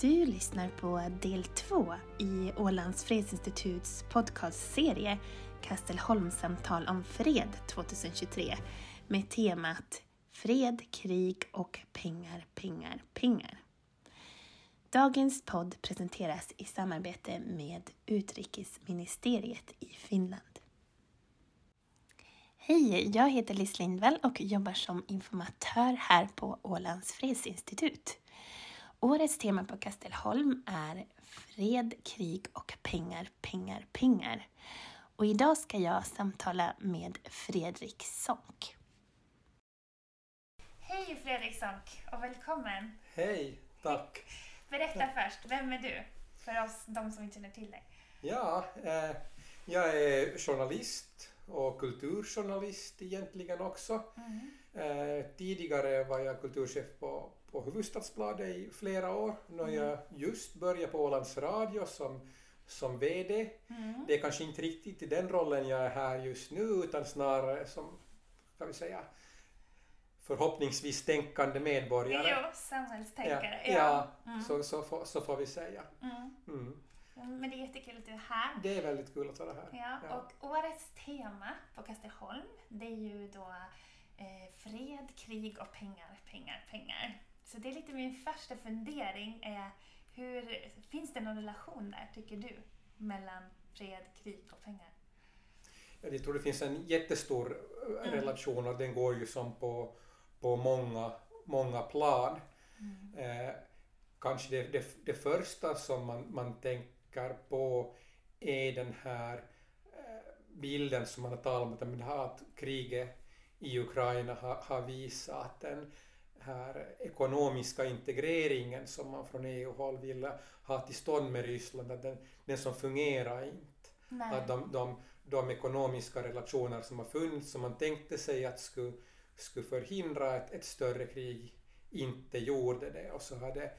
Du lyssnar på del två i Ålands fredsinstituts podcastserie Kastelholmssamtal om fred 2023 med temat Fred, krig och pengar, pengar, pengar. Dagens podd presenteras i samarbete med Utrikesministeriet i Finland. Hej, jag heter Liz Lindvall och jobbar som informatör här på Ålands fredsinstitut. Årets tema på Kastelholm är Fred, krig och pengar, pengar, pengar. Och idag ska jag samtala med Fredrik Sonck. Hej Fredrik Sonck och välkommen! Hej, tack! Berätta först, vem är du? För oss, de som inte känner till dig. Ja, eh, jag är journalist och kulturjournalist egentligen också. Mm. Eh, tidigare var jag kulturchef på, på Huvudstadsbladet i flera år. Har jag just börjat på Ålands Radio som, som VD. Mm. Det är kanske inte riktigt i den rollen jag är här just nu utan snarare som, kan vi säga, förhoppningsvis tänkande medborgare. Jo, samhällstänkare. Ja, ja. Mm. Så, så, får, så får vi säga. Mm. mm. Men det är jättekul att du är här. Det är väldigt kul att vara här. Ja, ja. Och årets tema på Kastelholm, det är ju då eh, fred, krig och pengar, pengar, pengar. Så det är lite min första fundering. Är hur, finns det någon relation där, tycker du, mellan fred, krig och pengar? Jag tror det finns en jättestor mm. relation och den går ju som på, på många, många plan. Mm. Eh, kanske det, det, det, första som man, man tänker på är den här eh, bilden som man har talat om, att kriget i Ukraina har, har visat att den här ekonomiska integreringen som man från EU-håll ville ha till stånd med Ryssland, att den, den som fungerar inte. Nej. Att de, de, de ekonomiska relationer som har funnits, som man tänkte sig att skulle, skulle förhindra ett, ett större krig, inte gjorde det. Och så hade,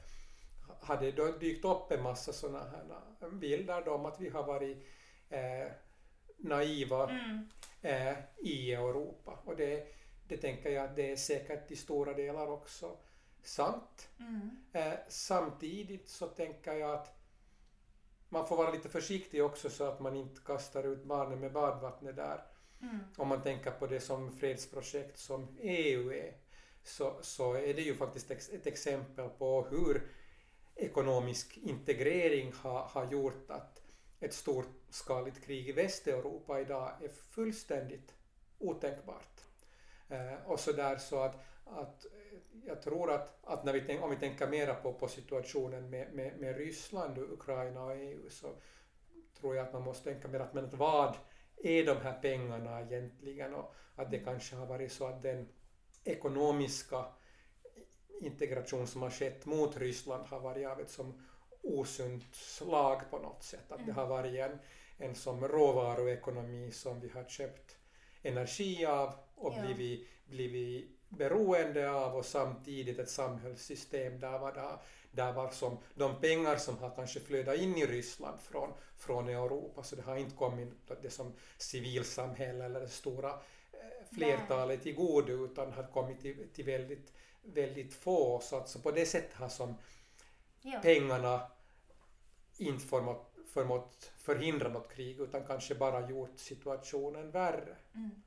hade då dykt upp en massa sådana här bilder om att vi har varit eh, naiva mm. eh, i Europa. Och det, det tänker jag att det är säkert i stora delar också sant. Mm. Eh, samtidigt så tänker jag att man får vara lite försiktig också så att man inte kastar ut barnen med badvattnet där. Mm. Om man tänker på det som fredsprojekt som EU är så, så är det ju faktiskt ett exempel på hur ekonomisk integrering har, har gjort att ett storskaligt krig i Västeuropa idag är fullständigt otänkbart. Eh, och så där så att, att jag tror att, att när vi om vi tänker mera på, på situationen med, med, med Ryssland, Ukraina och EU så tror jag att man måste tänka mer att men vad är de här pengarna egentligen och att det kanske har varit så att den ekonomiska integration som har skett mot Ryssland har varit av ett som osunt slag på något sätt. Att det mm. har varit en, en som råvaruekonomi som vi har köpt energi av och ja. blivit, blivit beroende av och samtidigt ett samhällssystem där var, där, där var som de pengar som har kanske flödat in i Ryssland från, från Europa så det har inte kommit det som civilsamhälle eller det stora eh, flertalet till godo utan har kommit till, till väldigt, väldigt få så att så på det sättet har som ja. pengarna inte förmått, förmått förhindra något krig utan kanske bara gjort situationen värre. Mm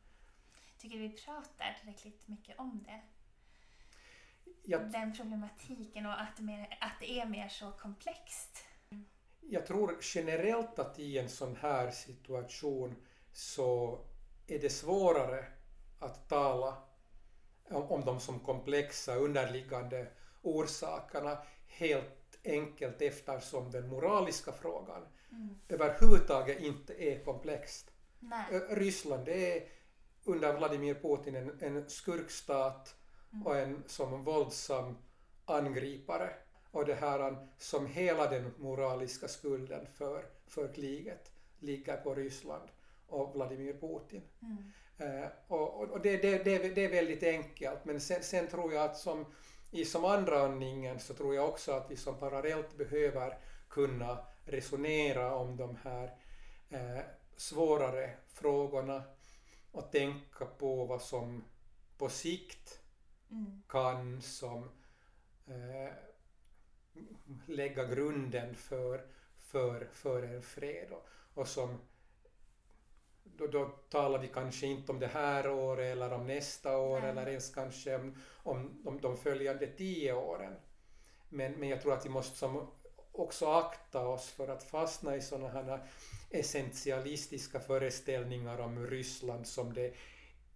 tycker vi pratar tillräckligt mycket om det. Jag, Den problematiken och att, mer, att det är mer så komplext. Jag tror generellt att i en sån här situation så är det svårare att tala om, om de som komplexa underliggande orsakerna helt enkelt eftersom den moraliska frågan mm. överhuvudtaget inte är komplext. Nej. Ryssland är under Vladimir Putin en, en skurkstat mm. och en som våldsam angripare och det här som hela den moraliska skulden för, för kriget ligger på Ryssland och Vladimir Putin. Mm. Eh, och, och det, det, det, det, är väldigt enkelt men sen, sen tror jag att som i som andra andningen så tror jag också att vi som parallellt behöver kunna resonera om de här eh, svårare frågorna och tänka på vad som på sikt mm. kan som eh, lägga grunden för, för, för en fred. Och, och som, då, då talar vi kanske inte om det här året eller om nästa år Nej. eller ens kanske om, om, om de följande tio åren. Men, men jag tror att vi måste som också akta oss för att fastna i sådana här essentialistiska föreställningar om Ryssland som det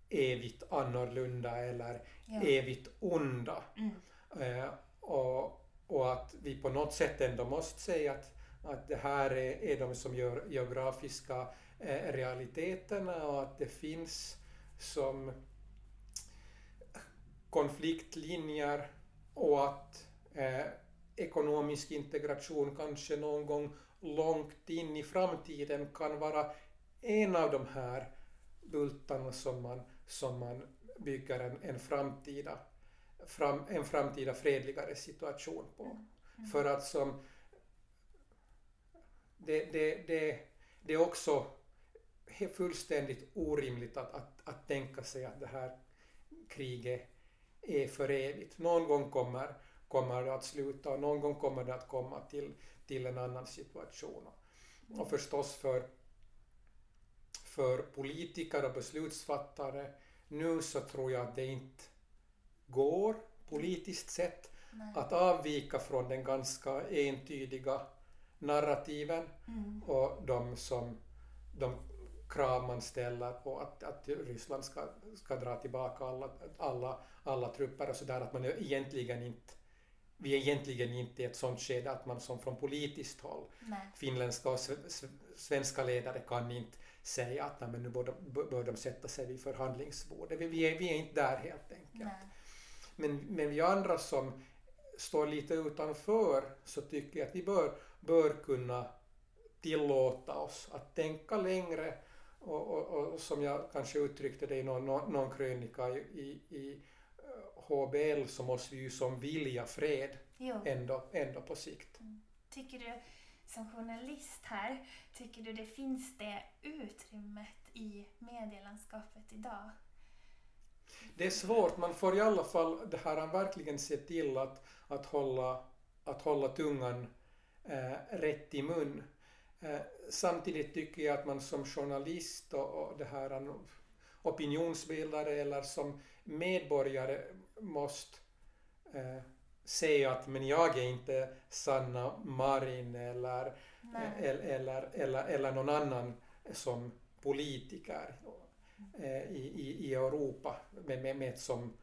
evigt annorlunda eller Ja. evigt onda. Mm. Eh, och, och att vi på något sätt ändå måste säga att, att det här är, är de som gör geografiska realiteterna och att det finns som konfliktlinjer och att eh, ekonomisk integration kanske någon gång långt in i framtiden kan vara en av de här bultarna som man, som man bygger en, en, framtida, fram, en framtida fredligare situation på. Mm. För att som det, det, det, det är också fullständigt orimligt att, att, att tänka sig att det här kriget är för evigt. Någon gång kommer, kommer det att sluta och någon gång kommer det att komma till, till en annan situation. Och förstås för, för politiker och beslutsfattare nu så tror jag att det inte går politiskt sett Nej. att avvika från den ganska entydiga narrativen Mm. och de, som, de krav man ställer på att, att Ryssland ska, ska dra tillbaka alla, alla, alla trupper och sådär, att man egentligen inte vi är egentligen inte i ett sånt skede att man som från politiskt håll, Nej. finländska och sve- sve- svenska ledare kan inte säga att "Nej, men nu bör de, bör de sätta sig vid förhandlingsbordet. Vi, vi, är, vi är inte där helt enkelt. Nej. Men, men vi andra som står lite utanför så tycker jag att vi bör, bör kunna tillåta oss att tänka längre och, och, och som jag kanske uttryckte det i någon, någon, krönika i, i, i eh, HBL så måste vi ju som vilja fred Jo. ändå, ändå på sikt. Tycker du som journalist här, tycker du det finns det utrymmet i medielandskapet idag? Det är svårt, man får i alla fall det här, verkligen se till att, att, hålla, att hålla tungan eh, rätt i mun. Eh, samtidigt tycker jag att man som journalist och, det här en opinionsbildare eller som medborgare måste eh, säga att men jag är inte Sanna Marin eller, eller, eller, eller, eller någon annan som politiker eh, i, i, i Europa med, med, med som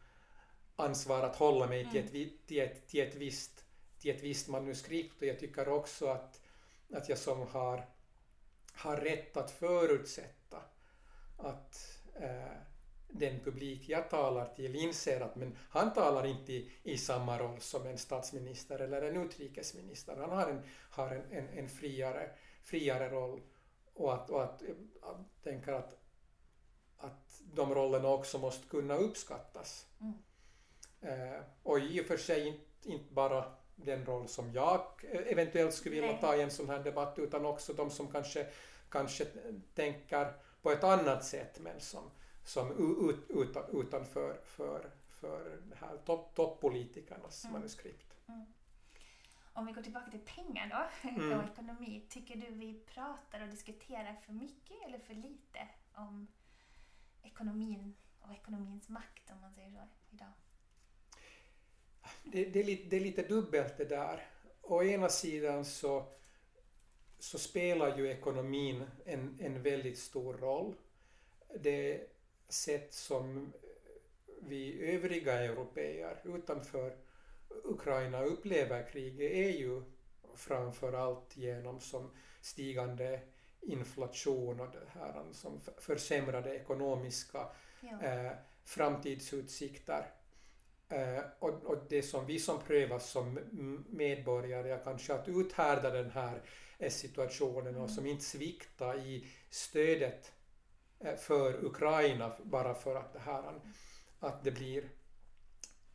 ansvar att hålla mig till, ett, vi- till, ett, till, ett visst, till ett visst manuskript. Och jag tycker också att, att jag som har, har rätt att förutsätta att eh, den publik jag talar till inser att men han talar inte i, i samma roll som en statsminister eller en utrikesminister. Han har en, har en, en, en friare, friare roll och att, och att, att tänker att, att de rollerna också måste kunna uppskattas. Mm. Eh, och i och för sig inte, inte bara den roll som jag eh, eventuellt skulle vilja ta i en sån här debatt utan också de som kanske, kanske tänker på ett annat sätt men som, som ut, utan, utanför för, för det här topp, toppolitikernas Mm. manuskript. Om vi går tillbaka till pengar då, Mm. och ekonomi. Tycker du vi pratar och diskuterar för mycket eller för lite om ekonomin och ekonomins makt om man säger så idag? Det, det, är lite, det är lite dubbelt det där. Å ena sidan så, så spelar ju ekonomin en, en väldigt stor roll. Det sätt som vi övriga europeer utanför Ukraina upplever kriget är ju framför allt genom som stigande inflation och det här som försämrade ekonomiska Ja. eh, framtidsutsikter. Eh, och, och det som vi som prövas som medborgare kanske att uthärda den här eh, situationen och som inte svikta i stödet eh, för Ukraina bara för att det här att det blir,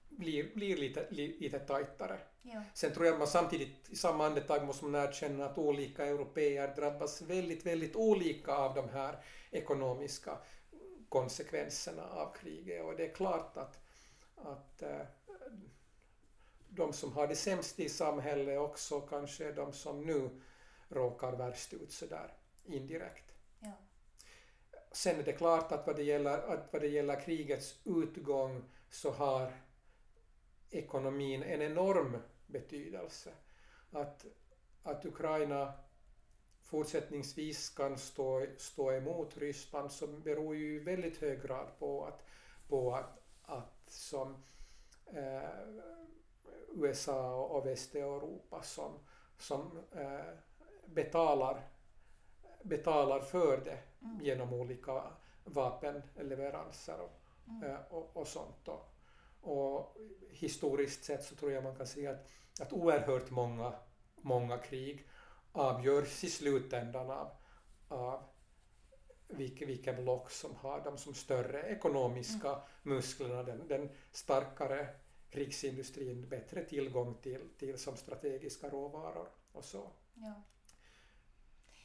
blir, blir lite, li, lite tajtare. Ja. Sen tror jag man samtidigt i samma andetag måste man erkänna att olika europeer drabbas väldigt, väldigt olika av de här ekonomiska konsekvenserna av kriget och det är klart att, att eh, de som har det sämst i samhället också kanske är de som nu råkar värst ut sådär indirekt. Ja. Sen är det klart att vad det gäller, att vad det gäller krigets utgång så har ekonomin en enorm betydelse. Att, att Ukraina fortsättningsvis kan stå, stå emot Ryssland så beror ju i väldigt hög grad på att, på att, att som eh, USA och Västeuropa som, som eh, betalar, betalar för det mm. genom olika vapenleveranser och, mm. eh, och, och sånt. Då. Och historiskt sett så tror jag man kan säga att, att oerhört många, många krig avgörs i slutändan av, av vilka, vilka block som har de som större ekonomiska mm. musklerna, den, den starkare krigsindustrin, bättre tillgång till, till som strategiska råvaror och så. Ja.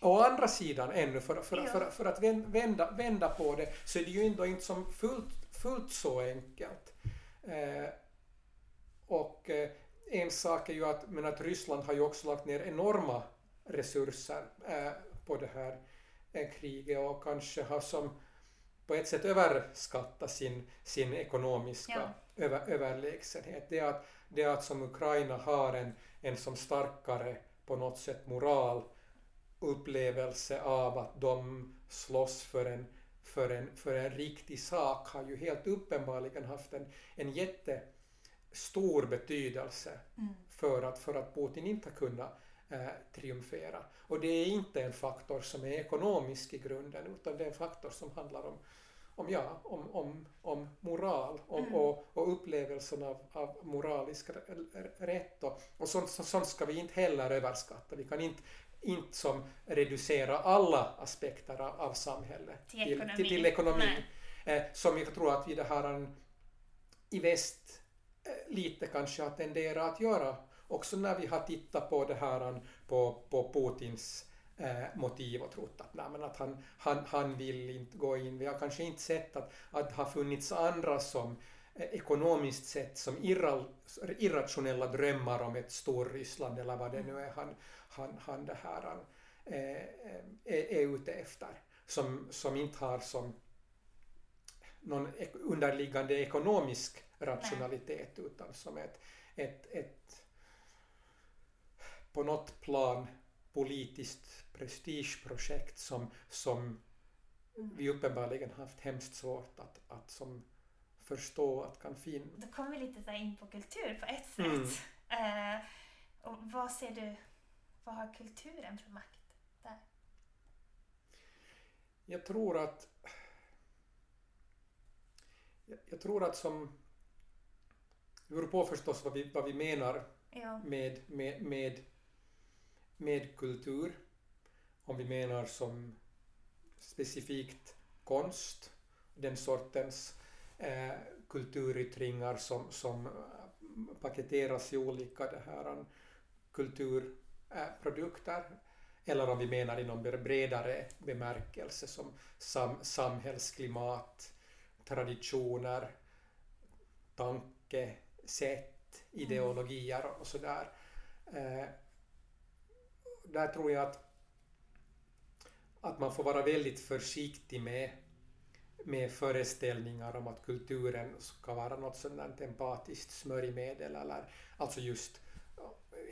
Å andra sidan ännu, för, för, ja. för, för, att vända, vända på det, så är det ju ändå inte som fullt, fullt så enkelt. Eh, och eh, en sak är ju att, men att Ryssland har ju också lagt ner enorma resurser eh, på det här eh, kriget och kanske har som på ett sätt överskattat sin, sin ekonomiska ja. över, överlägsenhet. Det är att, det är att som Ukraina har en, en som starkare på något sätt moral upplevelse av att de slåss för en, för en, för en riktig sak har ju helt uppenbarligen haft en, en jättestor betydelse mm. för, att, för att Putin inte har kunnat triumfera. Och det är inte en faktor som är ekonomisk i grunden utan det är en faktor som handlar om, om, ja, om, om, om moral om, mm. och, och upplevelsen av, av moralisk rätt. Och, och sånt, sånt ska vi inte heller överskatta. Vi kan inte, inte som reducera alla aspekter av, samhället till ekonomi. Till, till, till ekonomi. Eh, som jag tror att vi det här i väst eh, lite kanske har tenderat att göra också när vi har tittat på det här på, på Putins eh, motiv och trott att, nej, att han, han, han vill inte gå in. Vi har kanske inte sett att, att det har funnits andra som eh, ekonomiskt sett som irra, irrationella drömmar om ett Storryssland eller vad det nu är han, han, han det här han, eh, är, är ute efter. Som, som inte har som någon underliggande ekonomisk rationalitet utan som ett, ett, ett på något plan politiskt prestigeprojekt som, som mm. vi uppenbarligen haft hemskt svårt att, att som förstå att kan finnas. Då kommer vi lite så in på kultur på ett sätt. Mm. Eh, och vad ser du, vad har kulturen för makt där? Jag tror att jag, jag tror att som det beror på förstås vad vi, vad vi menar ja. med, med, med med kultur, om vi menar som specifikt konst, den sortens eh, kulturyttringar som, som eh, paketeras i olika det här, eh, kulturprodukter, eller om vi menar inom bredare bemärkelse som sam, samhällsklimat, traditioner, tankesätt, ideologier och sådär. Eh, där tror jag att, att man får vara väldigt försiktig med, med föreställningar om att kulturen ska vara något sådant empatiskt smörjmedel eller alltså just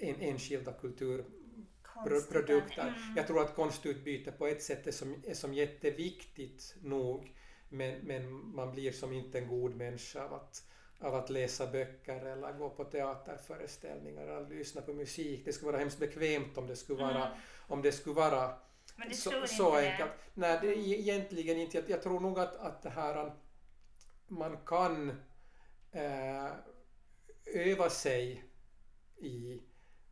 en, enskilda kulturprodukter. Mm. Jag tror att konstutbyte på ett sätt är som, är som jätteviktigt nog men, men man blir som inte en god människa av att av att läsa böcker eller gå på teaterföreställningar eller lyssna på musik. Det skulle vara hemskt bekvämt om det skulle vara, mm. om det skulle vara det så, så enkelt. Det. Nej, det är egentligen inte. Jag, jag tror nog att, att det här man kan äh, öva sig i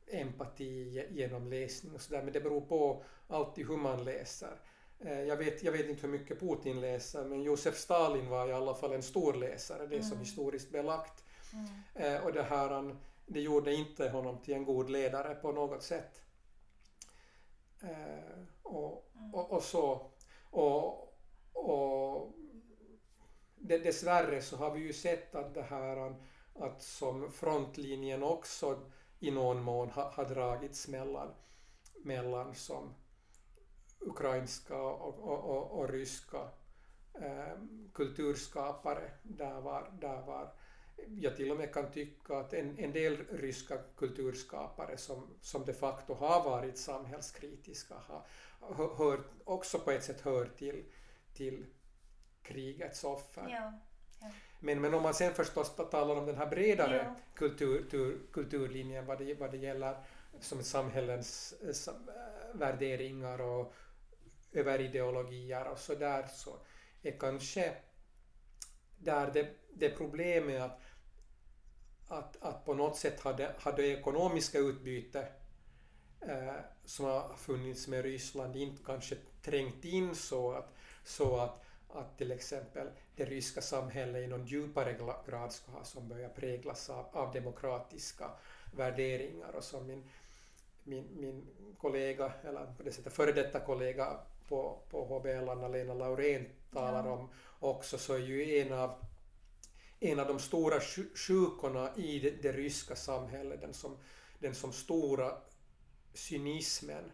empati genom läsning och sådär men det beror på alltid hur man läser. Eh, jag vet, jag vet inte hur mycket Putin läser men Josef Stalin var i alla fall en stor läsare, det är mm. som historiskt belagt. Mm. Eh, och det här det gjorde inte honom till en god ledare på något sätt. Eh, och, mm. och, och, så. Och, och dessvärre så har vi ju sett att det här att som frontlinjen också i någon mån har, har dragits mellan, mellan som ukrainska och, och, och, och ryska eh, kulturskapare. Där var, där var jag till och med kan tycka att en, en del ryska kulturskapare som, som de facto har varit samhällskritiska har, hör, också på ett sätt hör till, till krigets offer. Ja, ja. Men, men om man sen förstås talar om den här bredare Ja. kultur, tur, kulturlinjen vad det, vad det gäller som samhällens eh, eh, värderingar och överideologier och så där så är kanske där det, det problemet att, att, att på något sätt hade, hade ekonomiska utbyte eh, som har funnits med Ryssland inte kanske trängt in så att, så att, att till exempel det ryska samhället i någon djupare grad ska ha som börjar präglas av, av demokratiska värderingar. Och som min, min, min kollega, eller på det sättet före detta kollega på, på HBL, Anna-Lena Laurén, talar Ja. om också så är ju en av, en av de stora sju- sjukorna i det, det ryska samhället, den som, den som stora cynismen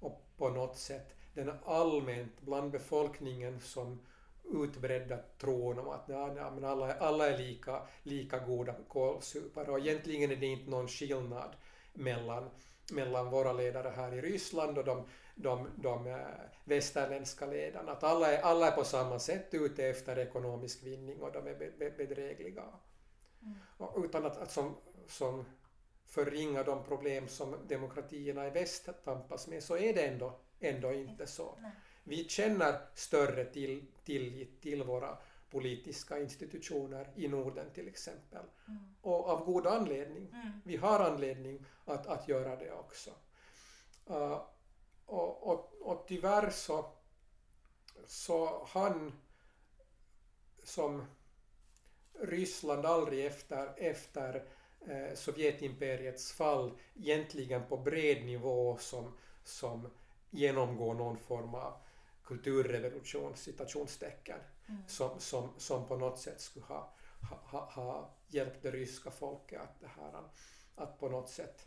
och på något sätt den allmänt bland befolkningen som utbredda tron om att ja, ja, men alla, alla är lika, lika goda kålsupare och egentligen är det inte någon skillnad mellan, mellan våra ledare här i Ryssland och de, de, de eh, västerländska ledarna. Att alla är, alla är på samma sätt ute efter ekonomisk vinning och de är be, be, bedrägliga. Mm. Utan att, att som, som förringa de problem som demokratierna i väst tampas med så är det ändå, ändå inte så. Nej. Vi känner större till, tillit till våra politiska institutioner i Norden till exempel. Mm. Och av god anledning. Mm. Vi har anledning att, att göra det också. Uh, och, och, och tyvärr så, så han som Ryssland aldrig efter, efter eh, Sovjetimperiets fall egentligen på bred nivå som, som genomgår någon form av kulturrevolution, citationstecken, Mm. som, som, som på något sätt skulle ha, ha, ha, hjälpt det ryska folket att, det här, att på något sätt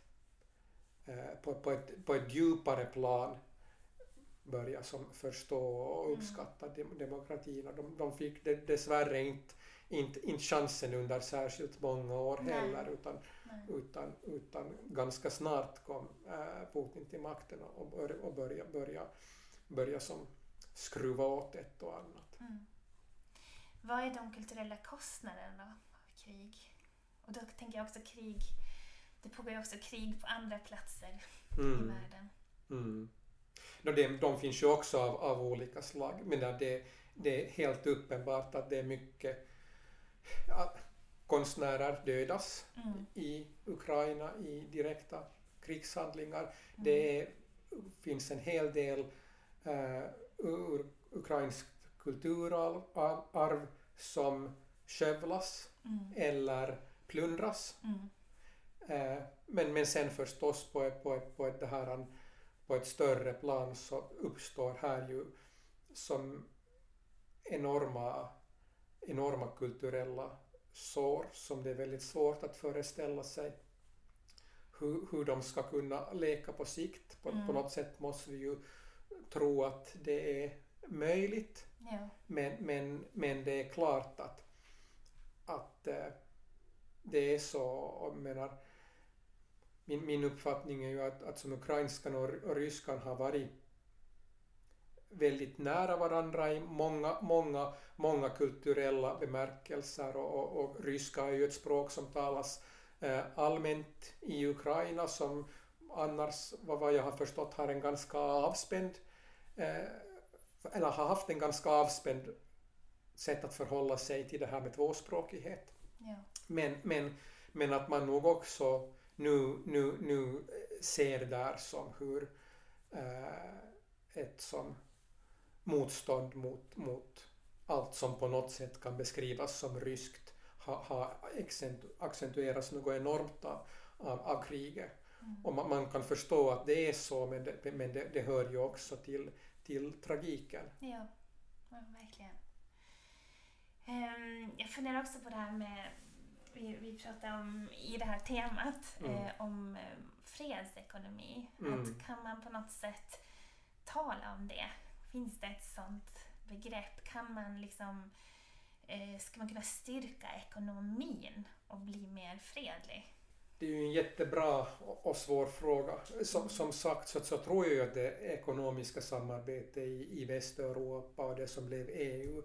eh, på, på, ett, på ett djupare plan börja som förstå och uppskatta dem, demokratin. De, de fick det, dessvärre inte, inte, inte chansen under särskilt många år Nej. heller utan, Nej. utan, utan ganska snart kom eh, Putin till makten och, bör, och börja, börja, börja som skruva åt ett och annat. Mm. Vad är de kulturella kostnaderna av krig? Och då tänker jag också krig, det pågår ju också krig på andra platser i Mm. världen. Mm. De, de finns ju också av, av olika slag, men det, det är helt uppenbart att det är mycket ja, konstnärer dödas Mm. i Ukraina i direkta krigshandlingar. Mm. Det är, finns en hel del eh, ur, ukrainskt kulturarv som skövlas Mm. eller plundras. Mm. Eh, men, men sen förstås på på på ett, det här, på ett större plan så uppstår här ju som enorma, enorma kulturella sår som det är väldigt svårt att föreställa sig hur, hur de ska kunna leka på sikt. På, Mm. på något sätt måste vi ju tro att det är möjligt Ja. men, men, men det är klart att, att eh, det är så. Jag menar, min, min uppfattning är ju att, att som ukrainskan och, och ryskan har varit väldigt nära varandra i många, många, många kulturella bemärkelser och, och, och ryska är ju ett språk som talas eh, allmänt i Ukraina som annars, vad vad jag har förstått, har en ganska avspänd eh, eller har haft en ganska avspänd sätt att förhålla sig till det här med tvåspråkighet. Ja. Men, men, men att man nog också nu, nu, nu ser där som hur eh, ett som motstånd mot, mot allt som på något sätt kan beskrivas som ryskt har ha accentu- accentuerats något enormt av, av, av kriget. Mm. Och man, man kan förstå att det är så men det, men det, det hör ju också till, till tragiken. Ja, ja verkligen. Ehm, jag funderar också på det här med vi, vi pratar om i det här temat Mm. eh, om eh, fredsekonomi. Mm. Att kan man på något sätt tala om det? Finns det ett sånt begrepp? Kan man liksom eh, ska man kunna styrka ekonomin och bli mer fredlig? Det är ju en jättebra och svår fråga. Som, som sagt så, så tror jag att det ekonomiska samarbetet i, i Västeuropa och det som blev EU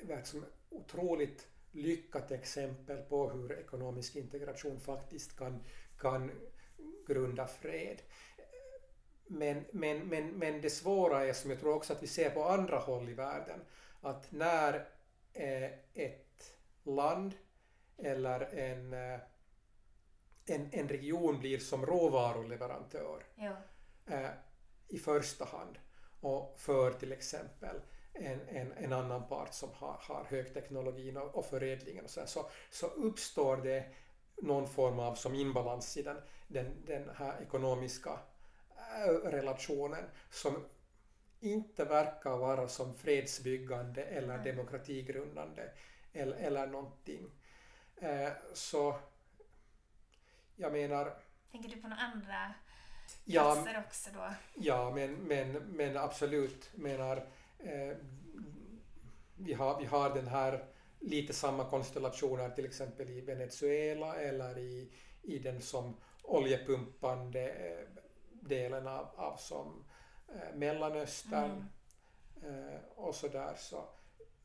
eh, var ett som otroligt lyckat exempel på hur ekonomisk integration faktiskt kan, kan grunda fred. Men, men, men, men det svåra är, som jag tror också att vi ser på andra håll i världen, att när eh, ett land eller en, eh, en, en region blir som råvaruleverantör Jo. eh, i första hand och för till exempel en, en, en annan part som har, har högteknologin och, och förädlingen och så, här, så, så uppstår det någon form av som inbalans i den, den, den här ekonomiska eh, relationen som inte verkar vara som fredsbyggande eller Mm. demokratigrundande eller, eller någonting. Eh, så jag menar Tänker du på några andra Ja, platser också då? Ja, men, men, men absolut. Menar, eh, vi, har, vi har den här lite samma konstellationer till exempel i Venezuela eller i, i den som oljepumpande eh, delen av, av som eh, Mellanöstern eh, och så där. Så,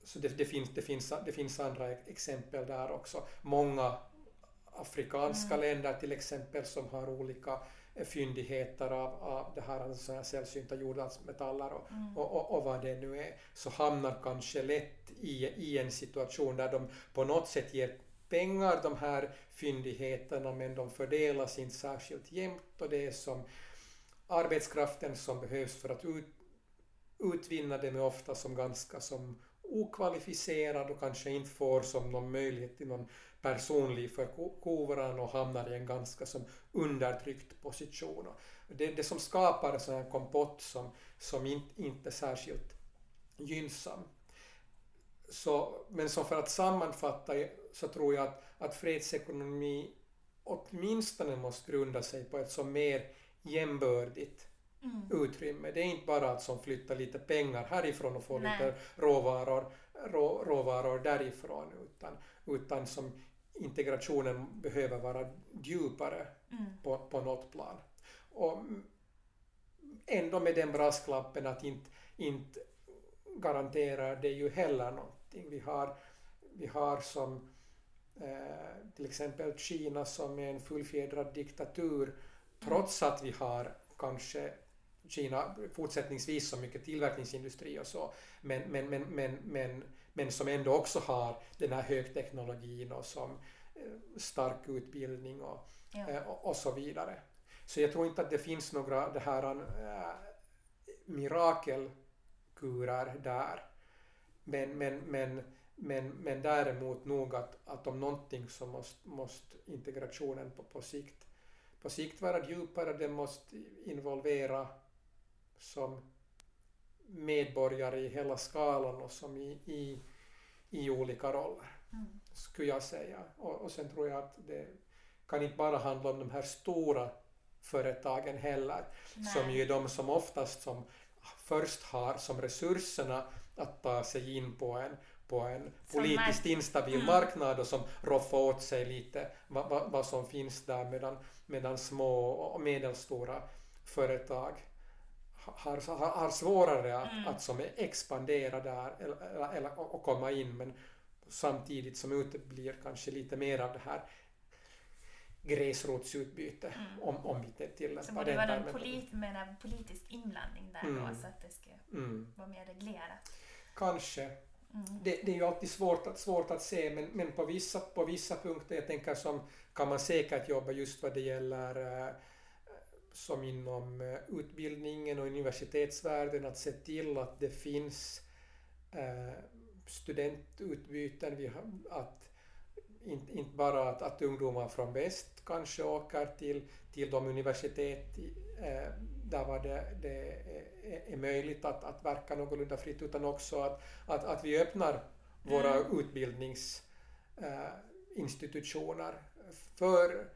så det, det, finns, det, finns, det finns andra exempel där också. Många afrikanska Mm. länder till exempel som har olika eh, fyndigheter av, av det här, alltså här sällsynta jordartsmetaller och, Mm. och, och, och vad det nu är, så hamnar kanske lätt i, i en situation där de på något sätt ger pengar, de här fyndigheterna, men de fördelas inte särskilt jämnt och det är som arbetskraften som behövs för att ut, utvinna dem är ofta som ganska som okvalificerad och kanske inte får som någon möjlighet till någon personlig förkovran och hamnar i en ganska som undertryckt position. Det är det som skapar en sån här kompott som, som inte, inte är särskilt gynnsam. Så, men som för att sammanfatta så tror jag att, att fredsekonomi åtminstone måste grunda sig på ett så mer jämbördigt Mm. utrymme. Det är inte bara att som flytta lite pengar härifrån och få Nej. lite råvaror, rå, råvaror därifrån utan, utan som integrationen behöver vara djupare Mm. på, på något plan. Och ändå med den brasklappen att inte, inte garanterar det ju heller någonting. Vi har, vi har som eh, till exempel Kina som är en fullfjädrad diktatur trots att vi har kanske Kina fortsättningsvis så mycket tillverkningsindustri och så men, men, men, men, men, men som ändå också har den här högteknologin och som eh, stark utbildning och, Ja. eh, och, och så vidare. Så jag tror inte att det finns några det här äh, mirakelkurer där. Men, men, men, men, men däremot nog att, att om någonting så måste, måste integrationen på, på, sikt, på sikt vara djupare, den måste involvera som medborgare i hela skalan och som i, i, i olika roller, Mm. skulle jag säga. Och, och sen tror jag att det kan inte bara handla om de här stora företagen heller, som Nej. ju är de som oftast som först har som resurserna att ta sig in på en, på en Som politiskt instabil Mm. marknad och som roffar åt sig lite vad, vad, vad som finns där medan, medan små och medelstora företag har, har, har svårare att, Mm. att som expandera där eller, eller, och komma in men samtidigt som uteblir kanske lite mer av det här gräsrotsutbyte Mm. om, om vi inte Så tillämpar borde det vara en polit, menar, politisk inblandning där Mm. då så att det ska Mm. vara mer reglerat. Kanske. Mm. Det, det är ju alltid svårt att, svårt att se men, men på, vissa, på vissa punkter, jag tänker som kan man säkert jobba just vad det gäller eh, som inom eh, utbildningen och universitetsvärlden att se till att det finns eh, studentutbyten, vi har, att inte, inte bara att, att ungdomar från väst kanske åker till, till de universitet eh, där var det, det är, är möjligt att, att verka någorlunda fritt utan också att, att, att vi öppnar våra Mm. utbildningsinstitutioner institutioner för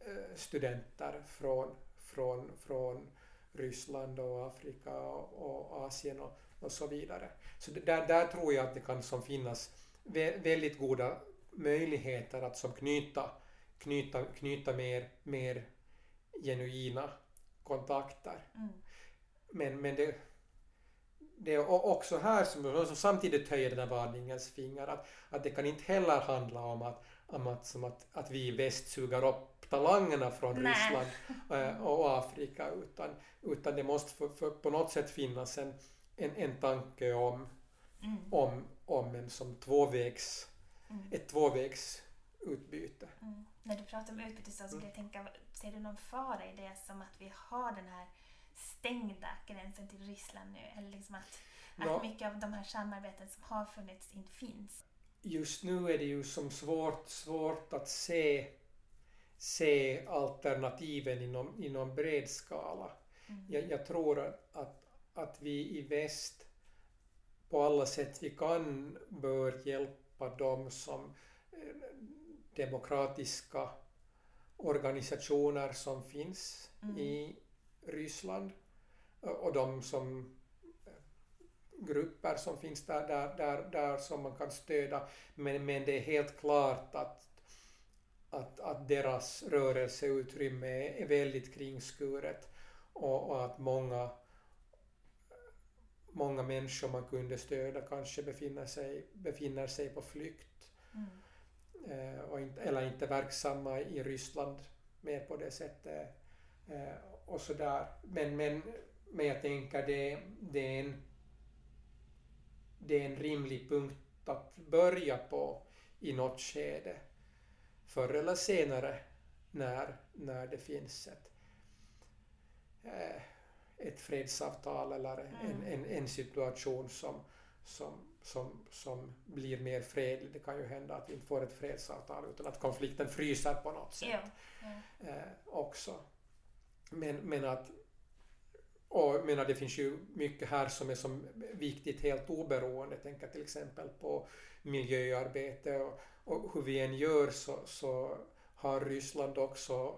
eh, studenter från, från, från Ryssland och Afrika och, Asien och, och, så vidare. Så där, där tror jag att det kan som finnas väldigt goda möjligheter att som knyta, knyta, knyta mer, mer genuina kontakter. Mm. Men, men det, det är också här som, som samtidigt höjer den här varningens finger att, att det kan inte heller handla om att, om att, som att, att vi i väst suger upp talangerna från Nej. Ryssland äh, och Afrika utan, utan det måste för, för på något sätt finnas en, en, en tanke om, mm. om, om en som tvåvägs, mm. ett tvåvägsutbyte. Mm. När du pratar om utbyte så skulle jag tänka, ser du någon fara i det som att vi har den här stängda gränsen till Ryssland nu? Eller liksom att, att mycket av de här samarbeten som har funnits inte finns? Just nu är det ju som svårt, svårt att se, se alternativen inom, inom bred skala. Mm. Jag, jag, tror att, att vi i väst på alla sätt vi kan bör hjälpa dem som eh, demokratiska organisationer som finns mm. i Ryssland och de som grupper som finns där, där, där, där som man kan stödja. Men, men det är helt klart att, att, att deras rörelseutrymme är väldigt kringskuret och, och att många, många människor man kunde stödja kanske befinner sig, befinner sig på flykt. Mm. Eh, och inte, eller inte verksamma i Ryssland mer på det sättet. Eh, och sådär. Men, men, men jag tänker det, det är en det är en rimlig punkt att börja på i något skede förr eller senare när, när det finns ett, eh, ett fredsavtal eller en, mm. en, en situation som, som, som, som blir mer fredlig. Det kan ju hända att vi inte får ett fredsavtal utan att konflikten fryser på något sätt ja. Ja. Eh, också. Men, men att och jag menar, det finns ju mycket här som är som viktigt helt oberoende. Tänker till exempel på miljöarbete och, och hur vi än gör så, så har Ryssland också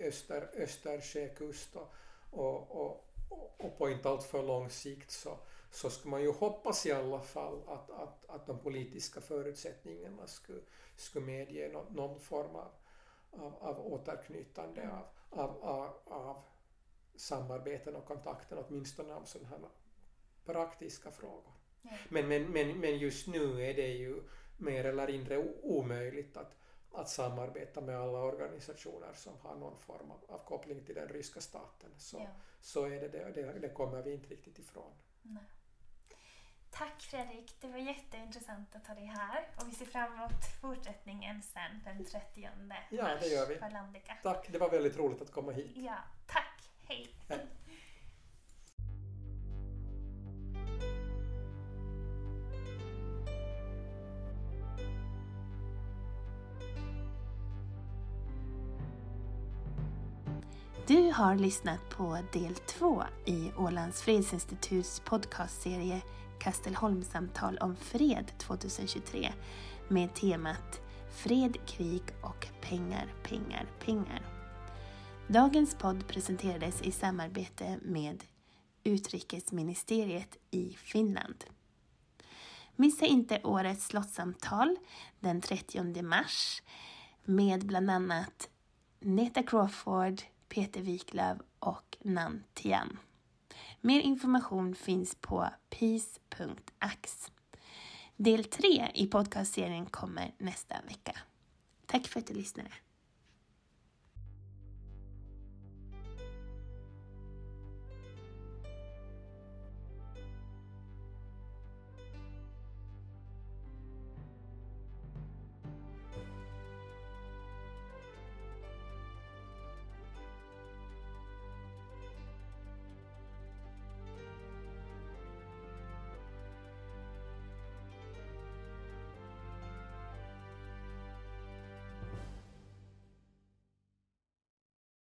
öster, Östersjökust och, och, och, och på inte alltför lång sikt så, så skulle man ju hoppas i alla fall att, att, att de politiska förutsättningarna skulle, skulle medge någon, någon form av, av, av återknytande av, av, av, av samarbeten och kontakten åtminstone om sådana här praktiska frågor. Ja. Men, men, men, men just nu är det ju mer eller mindre omöjligt att, att samarbeta med alla organisationer som har någon form av, av koppling till den ryska staten. Så, ja. så är det, det, det kommer vi inte riktigt ifrån. Nej. Tack Fredrik, det var jätteintressant att ha dig här och vi ser fram emot fortsättningen sen den 30 mars ja, det gör vi. Tack, det var väldigt roligt att komma hit. Ja, tack. Hej. Du har lyssnat på del två i Ålands fredsinstituts podcastserie Kastelholmssamtal om fred 2023 med temat Fred, krig och pengar, pengar, pengar. Dagens podd presenterades i samarbete med Utrikesministeriet i Finland. Missa inte årets slottssamtal den 30 mars med bland annat Neta Crawford, Peter Wiklöf och Nan Tian. Mer information finns på peace.ax. Del 3 i podcastserien kommer nästa vecka. Tack för att du lyssnade.